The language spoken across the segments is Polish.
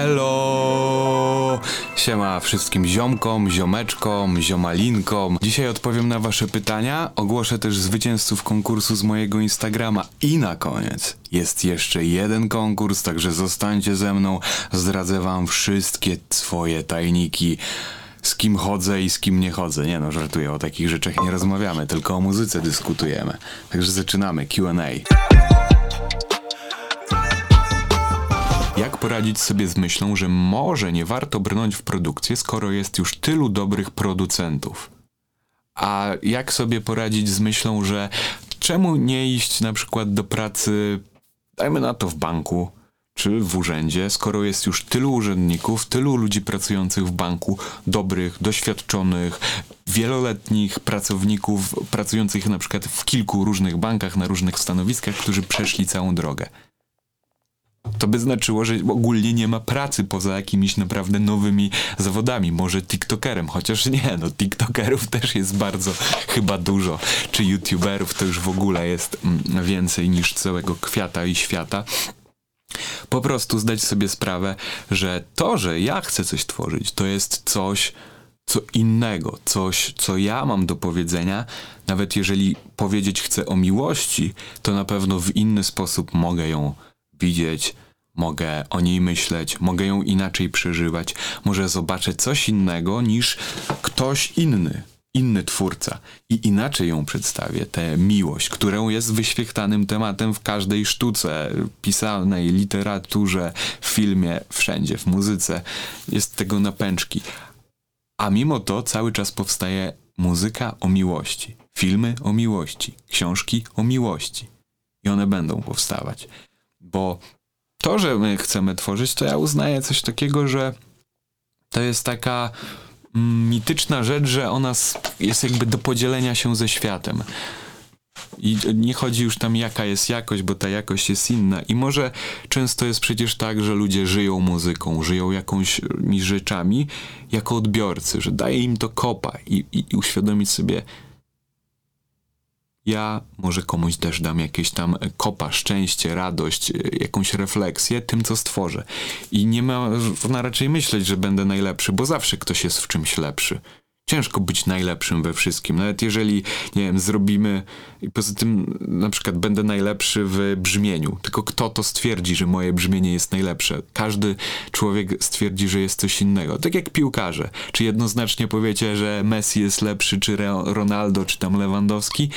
Elo! Siema wszystkim ziomkom, ziomeczkom, ziomalinkom. Dzisiaj odpowiem na wasze pytania, ogłoszę też zwycięzców konkursu z mojego Instagrama i na koniec jest jeszcze jeden konkurs, także zostańcie ze mną, zdradzę wam wszystkie swoje tajniki z kim chodzę i z kim nie chodzę. Nie no, żartuję, o takich rzeczach nie rozmawiamy, tylko o muzyce dyskutujemy. Także zaczynamy Q&A. Jak poradzić sobie z myślą, że może nie warto brnąć w produkcję, skoro jest już tylu dobrych producentów? A jak sobie poradzić z myślą, że czemu nie iść na przykład do pracy, dajmy na to w banku, czy w urzędzie, skoro jest już tylu urzędników, tylu ludzi pracujących w banku, dobrych, doświadczonych, wieloletnich pracowników, pracujących na przykład w kilku różnych bankach, na różnych stanowiskach, którzy przeszli całą drogę. To by znaczyło, że ogólnie nie ma pracy poza jakimiś naprawdę nowymi zawodami. Może TikTokerem, chociaż nie, no TikTokerów też jest bardzo chyba dużo. Czy YouTuberów to już w ogóle jest mm, więcej niż całego kwiata i świata po prostu zdać sobie sprawę, że to, że ja chcę coś tworzyć, to jest coś, co innego, coś, co ja mam do powiedzenia. Nawet jeżeli powiedzieć chcę o miłości, to na pewno w inny sposób mogę ją widzieć, mogę o niej myśleć, mogę ją inaczej przeżywać, może zobaczę coś innego niż ktoś inny inny twórca i inaczej ją przedstawię, tę miłość, którą jest wyświechtanym tematem w każdej sztuce pisanej, literaturze, filmie, wszędzie, w muzyce. Jest tego napęczki. A mimo to cały czas powstaje muzyka o miłości, filmy o miłości, książki o miłości. I one będą powstawać. Bo to, że my chcemy tworzyć, to ja uznaję coś takiego, że to jest taka mityczna rzecz, że ona jest jakby do podzielenia się ze światem. I nie chodzi już tam jaka jest jakość, bo ta jakość jest inna. I może często jest przecież tak, że ludzie żyją muzyką, żyją jakąś rzeczami jako odbiorcy, że daje im to kopa i, i, i uświadomić sobie, ja może komuś też dam jakieś tam kopa, szczęście, radość, jakąś refleksję tym, co stworzę. I nie ma raczej myśleć, że będę najlepszy, bo zawsze ktoś jest w czymś lepszy. Ciężko być najlepszym we wszystkim. Nawet jeżeli, nie wiem, zrobimy i poza tym na przykład będę najlepszy w brzmieniu. Tylko kto to stwierdzi, że moje brzmienie jest najlepsze? Każdy człowiek stwierdzi, że jest coś innego. Tak jak piłkarze. Czy jednoznacznie powiecie, że Messi jest lepszy, czy Ronaldo, czy tam Lewandowski?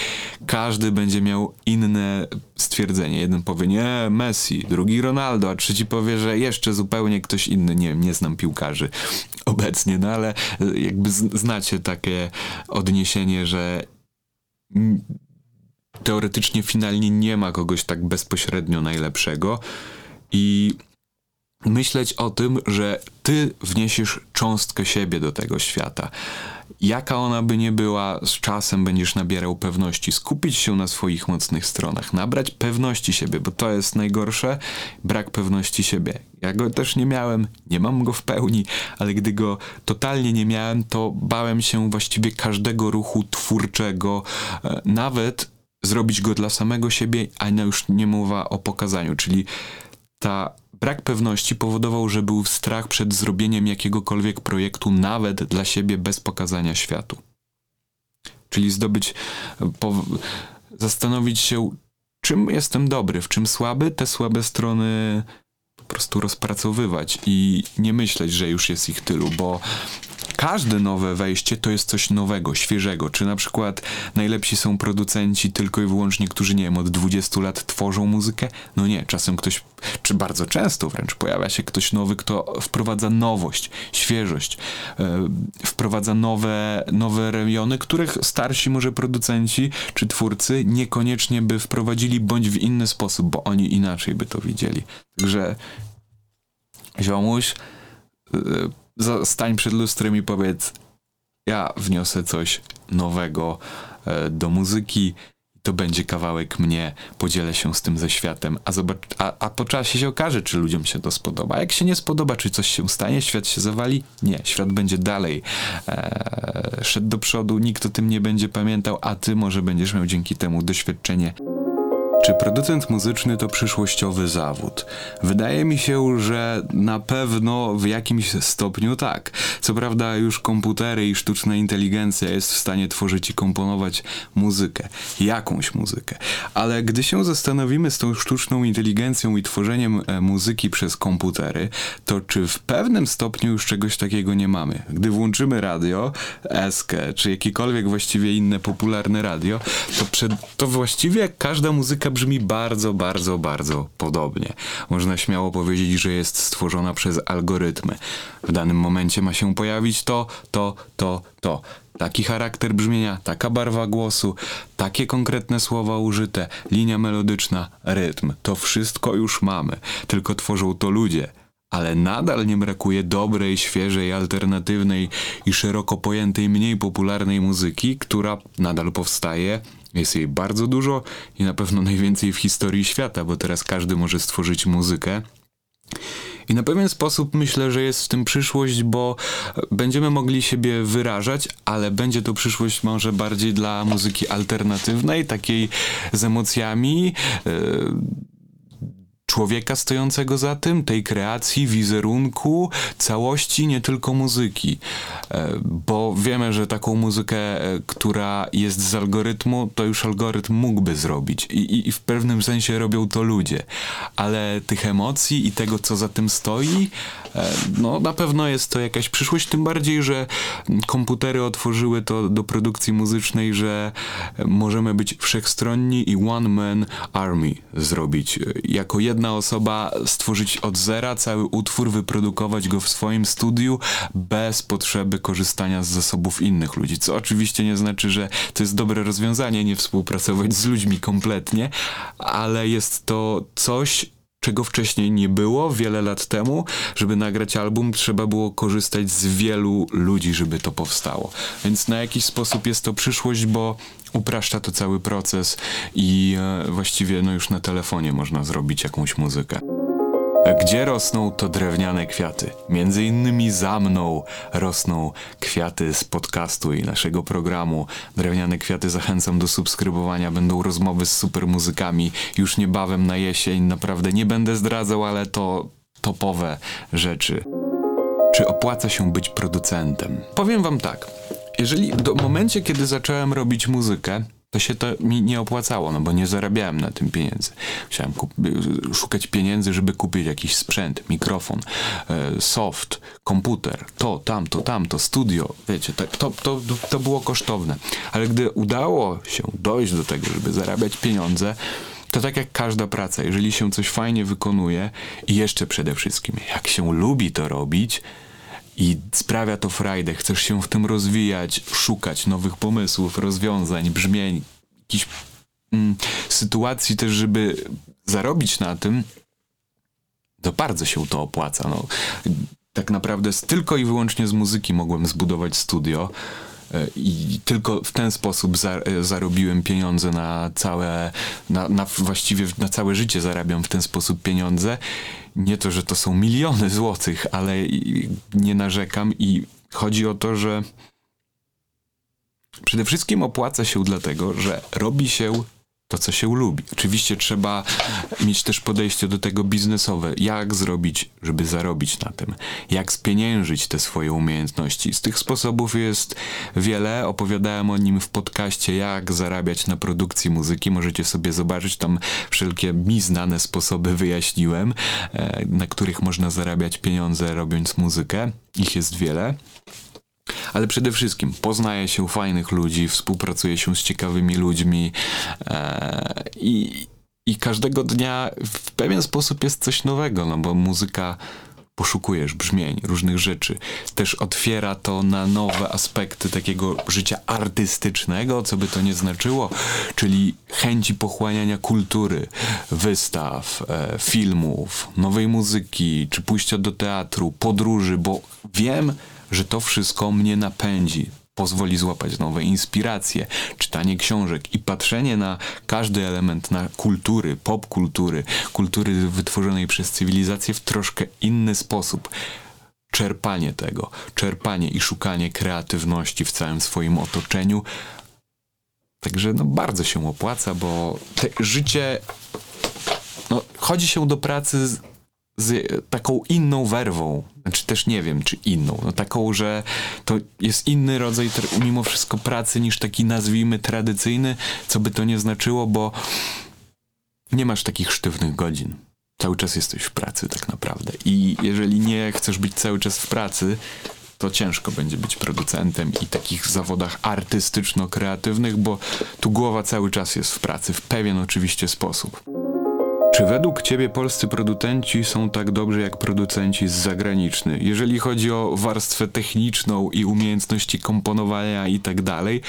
Każdy będzie miał inne stwierdzenie. Jeden powie, nie, Messi, drugi Ronaldo, a trzeci powie, że jeszcze zupełnie ktoś inny. Nie wiem, nie znam piłkarzy obecnie, no ale jakby znacie takie odniesienie, że teoretycznie finalnie nie ma kogoś tak bezpośrednio najlepszego i myśleć o tym, że ty wniesiesz cząstkę siebie do tego świata. Jaka ona by nie była, z czasem będziesz nabierał pewności, skupić się na swoich mocnych stronach, nabrać pewności siebie, bo to jest najgorsze, brak pewności siebie. Ja go też nie miałem, nie mam go w pełni, ale gdy go totalnie nie miałem, to bałem się właściwie każdego ruchu twórczego, e, nawet zrobić go dla samego siebie, a już nie mowa o pokazaniu, czyli ta brak pewności powodował, że był strach przed zrobieniem jakiegokolwiek projektu, nawet dla siebie, bez pokazania światu. Czyli zdobyć, po, zastanowić się, czym jestem dobry, w czym słaby, te słabe strony po prostu rozpracowywać i nie myśleć, że już jest ich tylu, bo każde nowe wejście to jest coś nowego, świeżego. Czy na przykład najlepsi są producenci tylko i wyłącznie, którzy nie wiem, od 20 lat tworzą muzykę? No nie, czasem ktoś, czy bardzo często wręcz pojawia się ktoś nowy, kto wprowadza nowość, świeżość, yy, wprowadza nowe, nowe rejony, których starsi może producenci czy twórcy niekoniecznie by wprowadzili, bądź w inny sposób, bo oni inaczej by to widzieli. Także ziomuś, yy, stań przed lustrem i powiedz, ja wniosę coś nowego e, do muzyki, to będzie kawałek mnie, podzielę się z tym ze światem, a, zobacz, a, a po czasie się okaże, czy ludziom się to spodoba. Jak się nie spodoba, czy coś się stanie, świat się zawali? Nie, świat będzie dalej e, szedł do przodu, nikt o tym nie będzie pamiętał, a ty może będziesz miał dzięki temu doświadczenie Czy producent muzyczny to przyszłościowy zawód? Wydaje mi się, że na pewno w jakimś stopniu tak. Co prawda, już komputery i sztuczna inteligencja jest w stanie tworzyć i komponować muzykę, jakąś muzykę. Ale gdy się zastanowimy z tą sztuczną inteligencją i tworzeniem e, muzyki przez komputery, to czy w pewnym stopniu już czegoś takiego nie mamy? Gdy włączymy radio, Eskę, czy jakiekolwiek właściwie inne popularne radio, to, przed, to właściwie każda muzyka brzmi bardzo, bardzo, bardzo podobnie. Można śmiało powiedzieć, że jest stworzona przez algorytmy. W danym momencie ma się pojawić to, to, to, to. Taki charakter brzmienia, taka barwa głosu, takie konkretne słowa użyte, linia melodyczna, rytm. To wszystko już mamy, tylko tworzą to ludzie ale nadal nie brakuje dobrej, świeżej, alternatywnej i szeroko pojętej, mniej popularnej muzyki, która nadal powstaje jest jej bardzo dużo i na pewno najwięcej w historii świata, bo teraz każdy może stworzyć muzykę. I na pewien sposób myślę, że jest w tym przyszłość, bo będziemy mogli siebie wyrażać, ale będzie to przyszłość może bardziej dla muzyki alternatywnej, takiej z emocjami. Yy, człowieka stojącego za tym, tej kreacji, wizerunku, całości, nie tylko muzyki. E, bo wiemy, że taką muzykę, e, która jest z algorytmu, to już algorytm mógłby zrobić. I, i, i w pewnym sensie robią to ludzie. Ale tych emocji i tego, co za tym stoi, e, no na pewno jest to jakaś przyszłość, tym bardziej, że komputery otworzyły to do produkcji muzycznej, że możemy być wszechstronni i one man army zrobić. Jako jedna jedna osoba stworzyć od zera cały utwór, wyprodukować go w swoim studiu bez potrzeby korzystania z zasobów innych ludzi. Co oczywiście nie znaczy, że to jest dobre rozwiązanie, nie współpracować z ludźmi kompletnie, ale jest to coś, czego wcześniej nie było wiele lat temu. Żeby nagrać album, trzeba było korzystać z wielu ludzi, żeby to powstało. Więc na jakiś sposób jest to przyszłość, bo upraszcza to cały proces i e, właściwie no już na telefonie można zrobić jakąś muzykę. Gdzie rosną to drewniane kwiaty? Między innymi za mną rosną kwiaty z podcastu i naszego programu. Drewniane kwiaty zachęcam do subskrybowania. Będą rozmowy z super muzykami już niebawem na jesień. Naprawdę nie będę zdradzał, ale to topowe rzeczy. Czy opłaca się być producentem? Powiem wam tak. Jeżeli do momencie, kiedy zacząłem robić muzykę, to się to mi nie opłacało, no bo nie zarabiałem na tym pieniędzy. Musiałem szukać pieniędzy, żeby kupić jakiś sprzęt, mikrofon, e, soft, komputer, to, tamto, tamto, studio, wiecie, to, to, to było kosztowne. Ale gdy udało się dojść do tego, żeby zarabiać pieniądze, to tak jak każda praca, jeżeli się coś fajnie wykonuje i jeszcze przede wszystkim, jak się lubi to robić, i sprawia to frajdę, chcesz się w tym rozwijać, szukać nowych pomysłów, rozwiązań, brzmień, jakichś mm, sytuacji też, żeby zarobić na tym, to bardzo się to opłaca. No. Tak naprawdę tylko i wyłącznie z muzyki mogłem zbudować studio i tylko w ten sposób za, e, zarobiłem pieniądze na całe, na, na, właściwie na całe życie zarabiam w ten sposób pieniądze. Nie to, że to są miliony złotych, ale nie narzekam i chodzi o to, że przede wszystkim opłaca się dlatego, że robi się to, co się lubi. Oczywiście trzeba mieć też podejście do tego biznesowe. Jak zrobić, żeby zarobić na tym? Jak spieniężyć te swoje umiejętności? Z tych sposobów jest wiele. Opowiadałem o nim w podcaście, jak zarabiać na produkcji muzyki. Możecie sobie zobaczyć, tam wszelkie mi znane sposoby wyjaśniłem, e, na których można zarabiać pieniądze robiąc muzykę. Ich jest wiele ale przede wszystkim poznaje się fajnych ludzi, współpracuje się z ciekawymi ludźmi e, i, i każdego dnia w pewien sposób jest coś nowego, no bo muzyka poszukujesz brzmień, różnych rzeczy. Też otwiera to na nowe aspekty takiego życia artystycznego, co by to nie znaczyło, czyli chęci pochłaniania kultury, wystaw, e, filmów, nowej muzyki, czy pójścia do teatru, podróży, bo wiem, że to wszystko mnie napędzi, pozwoli złapać nowe inspiracje, czytanie książek i patrzenie na każdy element na kultury, popkultury, kultury wytworzonej przez cywilizację w troszkę inny sposób. Czerpanie tego, czerpanie i szukanie kreatywności w całym swoim otoczeniu Także no bardzo się opłaca, bo te życie, no chodzi się do pracy z taką inną werwą. Znaczy też nie wiem, czy inną. No taką, że to jest inny rodzaj mimo wszystko pracy niż taki nazwijmy tradycyjny, co by to nie znaczyło, bo nie masz takich sztywnych godzin. Cały czas jesteś w pracy tak naprawdę. I jeżeli nie chcesz być cały czas w pracy, to ciężko będzie być producentem i takich zawodach artystyczno-kreatywnych, bo tu głowa cały czas jest w pracy, w pewien oczywiście sposób. Czy według Ciebie polscy producenci są tak dobrzy jak producenci z zagraniczny? Jeżeli chodzi o warstwę techniczną i umiejętności komponowania i tak dalej,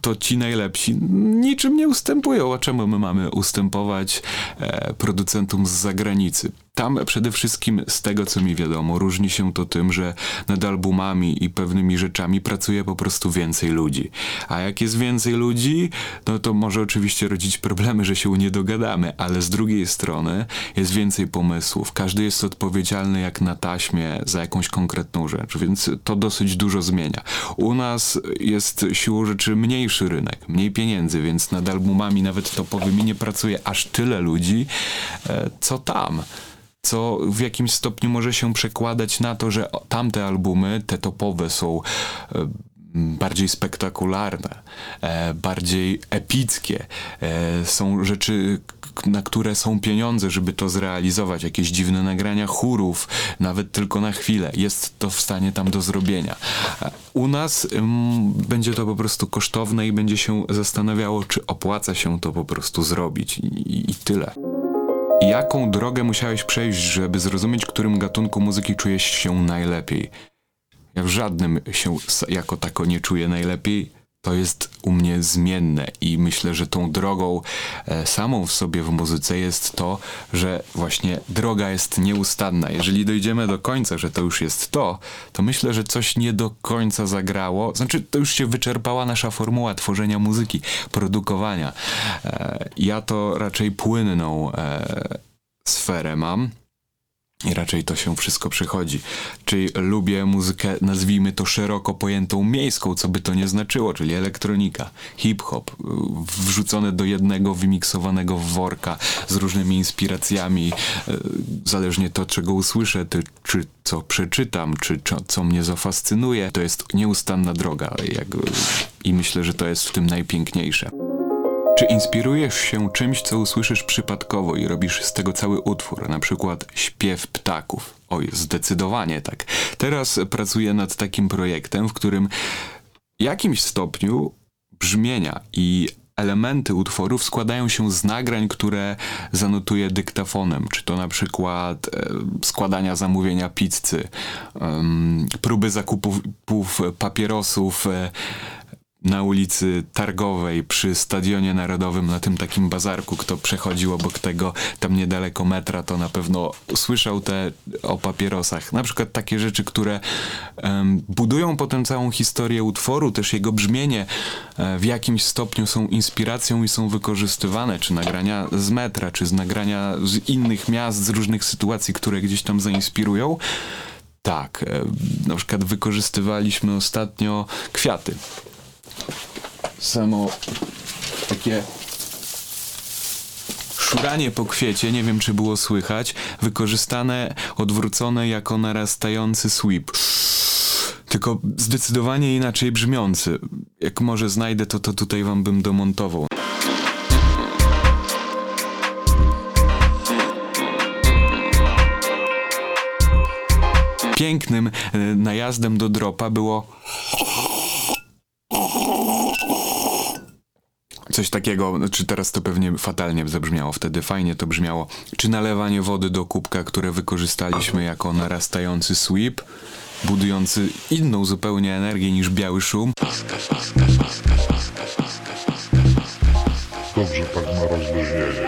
to ci najlepsi niczym nie ustępują. A czemu my mamy ustępować e, producentom z zagranicy? Tam przede wszystkim z tego co mi wiadomo, różni się to tym, że nad albumami i pewnymi rzeczami pracuje po prostu więcej ludzi. A jak jest więcej ludzi, no to może oczywiście rodzić problemy, że się nie dogadamy, ale z drugiej strony jest więcej pomysłów. Każdy jest odpowiedzialny jak na taśmie za jakąś konkretną rzecz, więc to dosyć dużo zmienia. U nas jest siłą rzeczy mniejszy rynek, mniej pieniędzy, więc nad albumami nawet topowymi nie pracuje aż tyle ludzi, e, co tam co w jakimś stopniu może się przekładać na to, że tamte albumy, te topowe są e, bardziej spektakularne, e, bardziej epickie. E, są rzeczy, na które są pieniądze, żeby to zrealizować. Jakieś dziwne nagrania chórów, nawet tylko na chwilę. Jest to w stanie tam do zrobienia. U nas będzie to po prostu kosztowne i będzie się zastanawiało, czy opłaca się to po prostu zrobić. I, i tyle. Jaką drogę musiałeś przejść, żeby zrozumieć, którym gatunku muzyki czujesz się najlepiej? Ja w żadnym się jako tako nie czuję najlepiej to jest u mnie zmienne i myślę, że tą drogą e, samą w sobie w muzyce jest to, że właśnie droga jest nieustanna. Jeżeli dojdziemy do końca, że to już jest to, to myślę, że coś nie do końca zagrało. Znaczy, to już się wyczerpała nasza formuła tworzenia muzyki, produkowania. E, ja to raczej płynną e, sferę mam. I raczej to się wszystko przychodzi. Czyli lubię muzykę, nazwijmy to szeroko pojętą miejską, co by to nie znaczyło, czyli elektronika, hip-hop, wrzucone do jednego wymiksowanego worka z różnymi inspiracjami, e, zależnie to, czego usłyszę, ty, czy co przeczytam, czy co mnie zafascynuje, to jest nieustanna droga. Jak, I myślę, że to jest w tym najpiękniejsze. Czy inspirujesz się czymś, co usłyszysz przypadkowo i robisz z tego cały utwór, na przykład śpiew ptaków? Oj, zdecydowanie tak. Teraz pracuję nad takim projektem, w którym w jakimś stopniu brzmienia i elementy utworów składają się z nagrań, które zanotuję dyktafonem, czy to na przykład e, składania zamówienia pizzy, e, próby zakupów papierosów, e, na ulicy Targowej przy Stadionie Narodowym, na tym takim bazarku, kto przechodził obok tego tam niedaleko metra, to na pewno słyszał te o papierosach. Na przykład takie rzeczy, które um, budują potem całą historię utworu, też jego brzmienie e, w jakimś stopniu są inspiracją i są wykorzystywane, czy nagrania z metra, czy z nagrania z innych miast, z różnych sytuacji, które gdzieś tam zainspirują. Tak, e, na przykład wykorzystywaliśmy ostatnio kwiaty samo takie szuranie po kwiecie, nie wiem czy było słychać, wykorzystane, odwrócone jako narastający sweep. Tylko zdecydowanie inaczej brzmiący. Jak może znajdę, to to tutaj wam bym domontował. Pięknym e, najazdem do dropa było Coś takiego, czy teraz to pewnie fatalnie zabrzmiało, wtedy fajnie to brzmiało. Czy nalewanie wody do kubka, które wykorzystaliśmy jako narastający sweep, budujący inną zupełnie energię niż biały szum. Dobrze tak na rozluźnienie.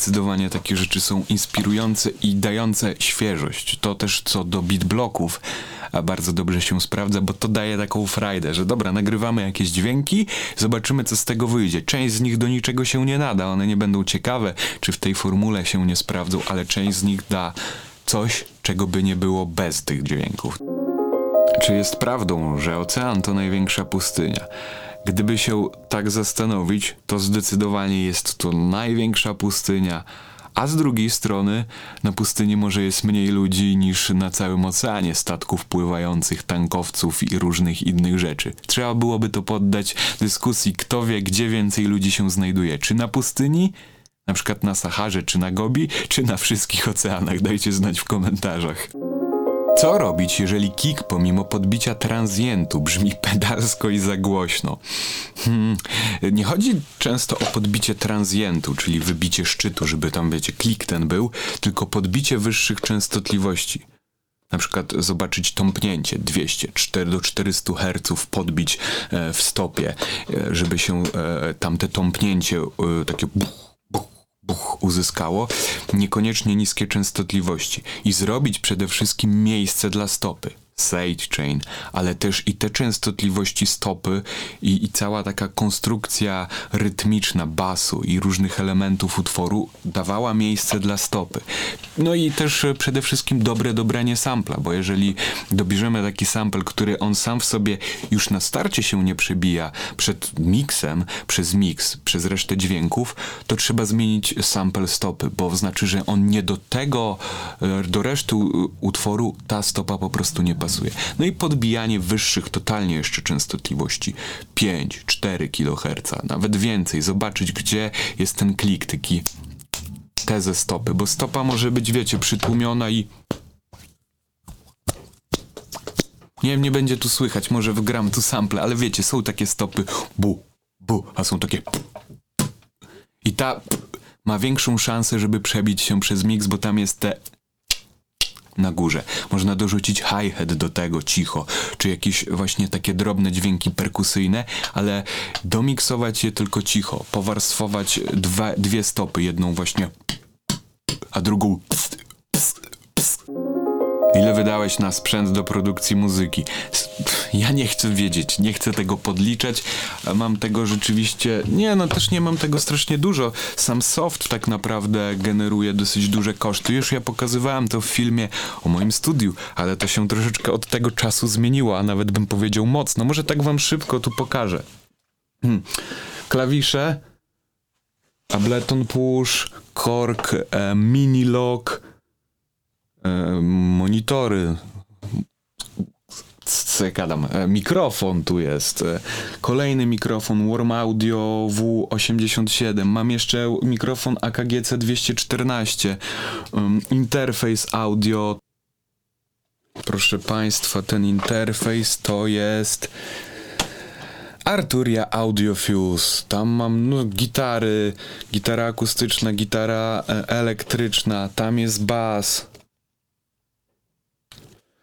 Zdecydowanie takie rzeczy są inspirujące i dające świeżość. To też co do beatblocków. a bardzo dobrze się sprawdza, bo to daje taką frajdę, że dobra, nagrywamy jakieś dźwięki, zobaczymy co z tego wyjdzie. Część z nich do niczego się nie nada, one nie będą ciekawe, czy w tej formule się nie sprawdzą, ale część z nich da coś, czego by nie było bez tych dźwięków. Czy jest prawdą, że ocean to największa pustynia? Gdyby się tak zastanowić, to zdecydowanie jest to największa pustynia, a z drugiej strony na pustyni może jest mniej ludzi niż na całym oceanie statków pływających, tankowców i różnych innych rzeczy. Trzeba byłoby to poddać dyskusji, kto wie, gdzie więcej ludzi się znajduje. Czy na pustyni, na przykład na Saharze, czy na Gobi, czy na wszystkich oceanach? Dajcie znać w komentarzach. Co robić, jeżeli kick pomimo podbicia transientu brzmi pedalsko i za głośno? Hmm, nie chodzi często o podbicie transientu, czyli wybicie szczytu, żeby tam, wiecie, klik ten był, tylko podbicie wyższych częstotliwości. Na przykład zobaczyć tąpnięcie 200, 4 do 400 Hz podbić e, w stopie, e, żeby się e, tamte tąpnięcie takie buch, buch uzyskało, niekoniecznie niskie częstotliwości i zrobić przede wszystkim miejsce dla stopy sidechain, ale też i te częstotliwości stopy i, i cała taka konstrukcja rytmiczna basu i różnych elementów utworu dawała miejsce dla stopy. No i też e, przede wszystkim dobre dobranie sampla, bo jeżeli dobierzemy taki sample, który on sam w sobie już na starcie się nie przebija przed miksem, przez mix, przez resztę dźwięków, to trzeba zmienić sample stopy, bo znaczy, że on nie do tego, e, do reszty utworu ta stopa po prostu nie pasuje pasuje. No i podbijanie wyższych totalnie jeszcze częstotliwości. 5-4 kHz, nawet więcej, zobaczyć gdzie jest ten klik, taki te ze stopy, bo stopa może być, wiecie, przytłumiona i nie wiem, nie będzie tu słychać, może wgram tu sample, ale wiecie, są takie stopy bu, bu, a są takie i ta ma większą szansę, żeby przebić się przez mix, bo tam jest te na górze. Można dorzucić hi-hat do tego cicho, czy jakieś właśnie takie drobne dźwięki perkusyjne, ale domiksować je tylko cicho, powarstwować dwa, dwie stopy, jedną właśnie, a drugą Ile wydałeś na sprzęt do produkcji muzyki? Ja nie chcę wiedzieć, nie chcę tego podliczać. Mam tego rzeczywiście. Nie, no też nie mam tego strasznie dużo. Sam soft tak naprawdę generuje dosyć duże koszty. Już ja pokazywałem to w filmie o moim studiu, ale to się troszeczkę od tego czasu zmieniło, a nawet bym powiedział mocno. Może tak wam szybko tu pokażę. Hmm. Klawisze, Ableton Push, Korg, e, Mini Lock monitory, co ja gadam, e, mikrofon tu jest, e, kolejny mikrofon Warm Audio W87, mam jeszcze mikrofon AKG C214, interfejs audio, proszę Państwa, ten interfejs to jest Arturia Audio Fuse. Tam mam no, gitary, gitara akustyczna, gitara elektryczna, tam jest bas,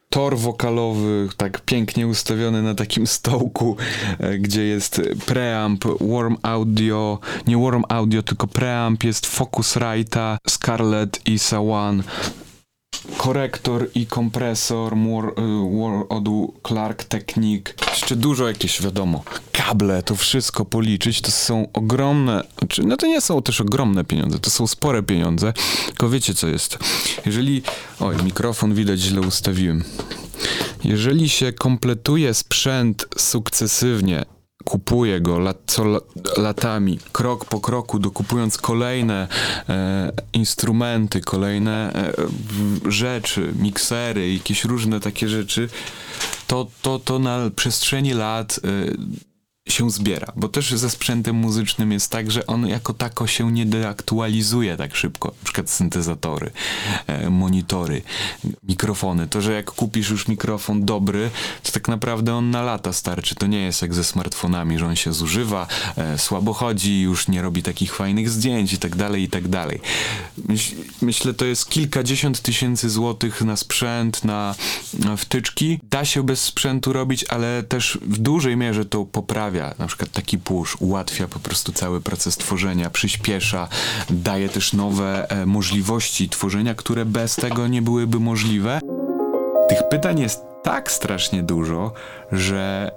tor wokalowy, tak pięknie ustawiony na takim stołku, e, gdzie jest preamp, warm audio, nie warm audio, tylko preamp, jest Focusrite'a, Scarlett i Sawan, korektor i kompresor More, uh, od Clark Technique. Jeszcze dużo jakieś, wiadomo, kable, to wszystko policzyć, to są ogromne, znaczy, no to nie są też ogromne pieniądze, to są spore pieniądze, tylko wiecie co jest. Jeżeli, oj, mikrofon widać źle ustawiłem. Jeżeli się kompletuje sprzęt sukcesywnie kupuje go lat, co latami, krok po kroku, dokupując kolejne e, instrumenty, kolejne e, rzeczy, miksery, jakieś różne takie rzeczy, to, to, to na przestrzeni lat e, się zbiera, bo też ze sprzętem muzycznym jest tak, że on jako tako się nie deaktualizuje tak szybko. Na przykład syntezatory, e, monitory, mikrofony. To, że jak kupisz już mikrofon dobry, to tak naprawdę on na lata starczy. To nie jest jak ze smartfonami, że on się zużywa, e, słabo chodzi, już nie robi takich fajnych zdjęć i tak dalej, i tak dalej. Myśl, myślę, to jest kilkadziesiąt tysięcy złotych na sprzęt, na wtyczki. Da się bez sprzętu robić, ale też w dużej mierze to poprawia na przykład taki push ułatwia po prostu cały proces tworzenia, przyspiesza, daje też nowe e, możliwości tworzenia, które bez tego nie byłyby możliwe. Tych pytań jest tak strasznie dużo, że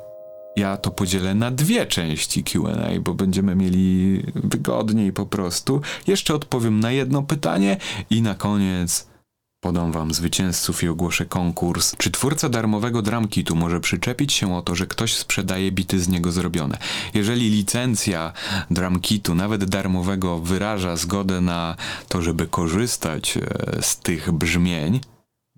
ja to podzielę na dwie części QA, bo będziemy mieli wygodniej po prostu. Jeszcze odpowiem na jedno pytanie i na koniec podam wam zwycięzców i ogłoszę konkurs. Czy twórca darmowego dramkitu może przyczepić się o to, że ktoś sprzedaje bity z niego zrobione? Jeżeli licencja dramkitu, nawet darmowego, wyraża zgodę na to, żeby korzystać e, z tych brzmień,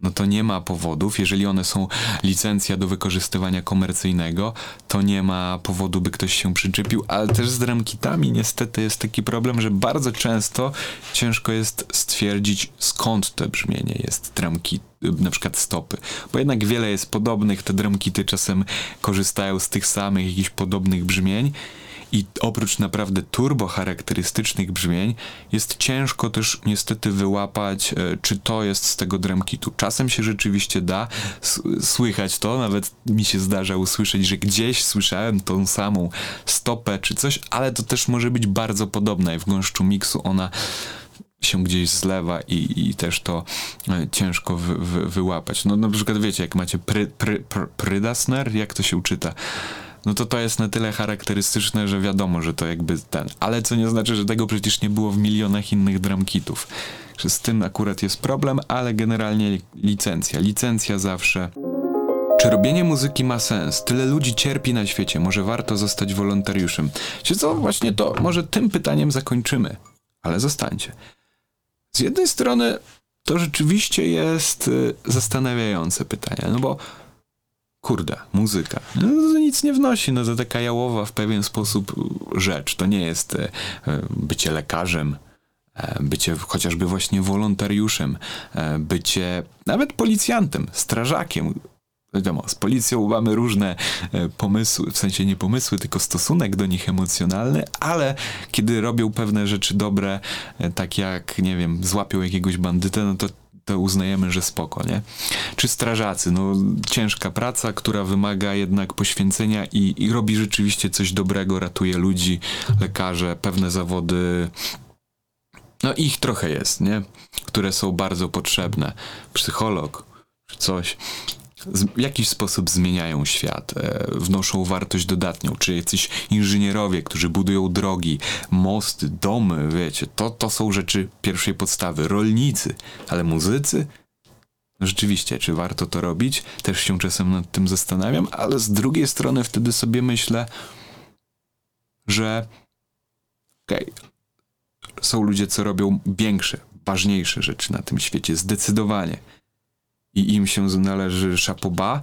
no to nie ma powodów. Jeżeli one są licencja do wykorzystywania komercyjnego, to nie ma powodu, by ktoś się przyczepił, ale też z dramkitami niestety jest taki problem, że bardzo często ciężko jest stwierdzić skąd to brzmienie jest dramkit, na przykład stopy, bo jednak wiele jest podobnych, te dramkity czasem korzystają z tych samych jakichś podobnych brzmień i oprócz naprawdę turbo charakterystycznych brzmień, jest ciężko też niestety wyłapać, e, czy to jest z tego drumkitu. Czasem się rzeczywiście da słychać to, nawet mi się zdarza usłyszeć, że gdzieś słyszałem tą samą stopę czy coś, ale to też może być bardzo podobna i w gąszczu miksu ona się gdzieś zlewa i, i też to e, ciężko wy, wy, wyłapać. No na przykład wiecie, jak macie pry, pry, prydasner, jak to się uczyta? No to to jest na tyle charakterystyczne, że wiadomo, że to jakby ten. Ale co nie znaczy, że tego przecież nie było w milionach innych dramkitów. Z tym akurat jest problem, ale generalnie licencja. Licencja zawsze. Czy robienie muzyki ma sens? Tyle ludzi cierpi na świecie, może warto zostać wolontariuszem? Czy co, właśnie to, może tym pytaniem zakończymy, ale zostańcie. Z jednej strony to rzeczywiście jest y, zastanawiające pytanie, no bo kurde, muzyka. No, nic nie wnosi, no to taka jałowa w pewien sposób rzecz. To nie jest e, bycie lekarzem, e, bycie chociażby właśnie wolontariuszem, e, bycie nawet policjantem, strażakiem. Wiadomo, z policją mamy różne pomysły, w sensie nie pomysły, tylko stosunek do nich emocjonalny, ale kiedy robią pewne rzeczy dobre, tak jak, nie wiem, złapią jakiegoś bandytę, no to to uznajemy, że spoko, nie? Czy strażacy, no ciężka praca, która wymaga jednak poświęcenia i, i robi rzeczywiście coś dobrego, ratuje ludzi, lekarze, pewne zawody, no ich trochę jest, nie? Które są bardzo potrzebne. Psycholog, czy coś w jakiś sposób zmieniają świat, e, wnoszą wartość dodatnią, czy jacyś inżynierowie, którzy budują drogi, mosty, domy, wiecie, to, to są rzeczy pierwszej podstawy. Rolnicy, ale muzycy? No rzeczywiście, czy warto to robić? Też się czasem nad tym zastanawiam, ale z drugiej strony wtedy sobie myślę, że okej, okay, są ludzie, co robią większe, ważniejsze rzeczy na tym świecie, zdecydowanie i im się należy szapoba,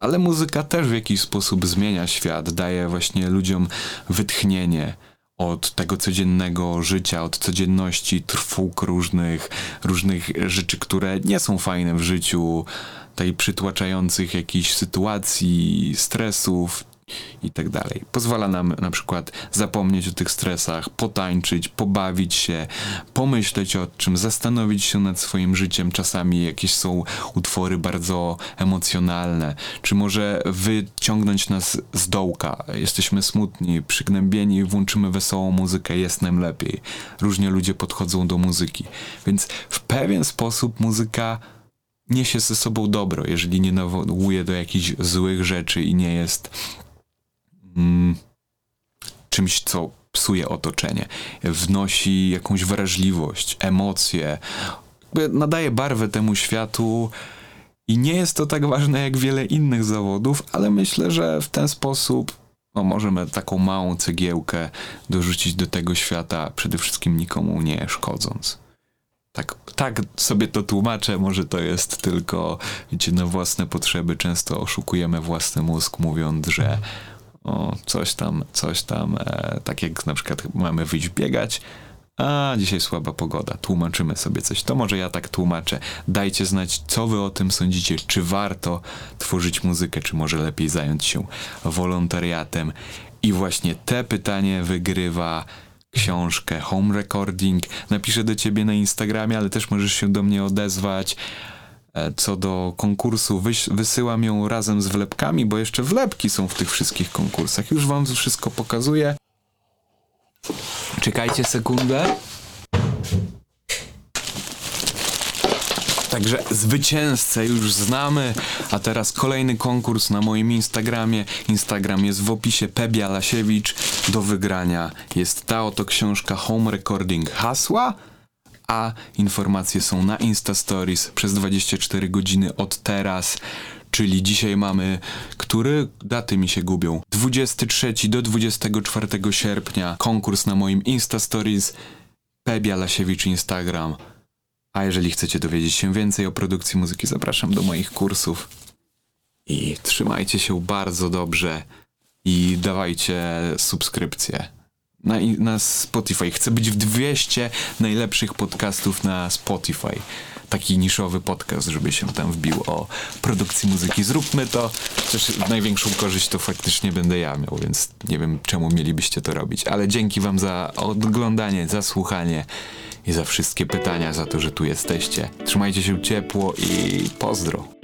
ale muzyka też w jakiś sposób zmienia świat, daje właśnie ludziom wytchnienie od tego codziennego życia, od codzienności, trwóg różnych, różnych rzeczy, które nie są fajne w życiu, tej przytłaczających jakichś sytuacji, stresów, i tak dalej. Pozwala nam na przykład zapomnieć o tych stresach, potańczyć, pobawić się, pomyśleć o czym, zastanowić się nad swoim życiem. Czasami jakieś są utwory bardzo emocjonalne, czy może wyciągnąć nas z dołka. Jesteśmy smutni, przygnębieni, włączymy wesołą muzykę, jest nam lepiej. Różnie ludzie podchodzą do muzyki. Więc w pewien sposób muzyka niesie ze sobą dobro, jeżeli nie nawołuje do jakichś złych rzeczy i nie jest mm, czymś, co psuje otoczenie. Wnosi jakąś wrażliwość, emocje, nadaje barwę temu światu. I nie jest to tak ważne jak wiele innych zawodów, ale myślę, że w ten sposób no, możemy taką małą cegiełkę dorzucić do tego świata, przede wszystkim nikomu nie szkodząc. Tak, tak sobie to tłumaczę, może to jest tylko, wiecie, na własne potrzeby. Często oszukujemy własny mózg, mówiąc, że o, coś tam, coś tam, e, tak jak na przykład mamy wyjść biegać, a dzisiaj słaba pogoda, tłumaczymy sobie coś. To może ja tak tłumaczę. Dajcie znać, co wy o tym sądzicie. Czy warto tworzyć muzykę, czy może lepiej zająć się wolontariatem. I właśnie te pytanie wygrywa książkę Home Recording. Napiszę do ciebie na Instagramie, ale też możesz się do mnie odezwać. E, co do konkursu, wyś, wysyłam ją razem z wlepkami, bo jeszcze wlepki są w tych wszystkich konkursach. Już wam wszystko pokazuję. Czekajcie sekundę. Także zwycięzcę już znamy, a teraz kolejny konkurs na moim Instagramie. Instagram jest w opisie Pebia Lasiewicz. Do wygrania jest ta oto książka Home Recording Hasła, a informacje są na Insta Stories przez 24 godziny od teraz. Czyli dzisiaj mamy, który daty mi się gubią? 23 do 24 sierpnia konkurs na moim Insta Stories Pebia Lasiewicz Instagram. A jeżeli chcecie dowiedzieć się więcej o produkcji muzyki, zapraszam do moich kursów. I trzymajcie się bardzo dobrze i dawajcie subskrypcję. Na, na Spotify. Chcę być w 200 najlepszych podcastów na Spotify. Taki niszowy podcast, żeby się tam wbił o produkcji muzyki. Zróbmy to. Też największą korzyść to faktycznie będę ja miał, więc nie wiem czemu mielibyście to robić. Ale dzięki wam za oglądanie, za słuchanie i za wszystkie pytania, za to, że tu jesteście. Trzymajcie się ciepło i pozdro.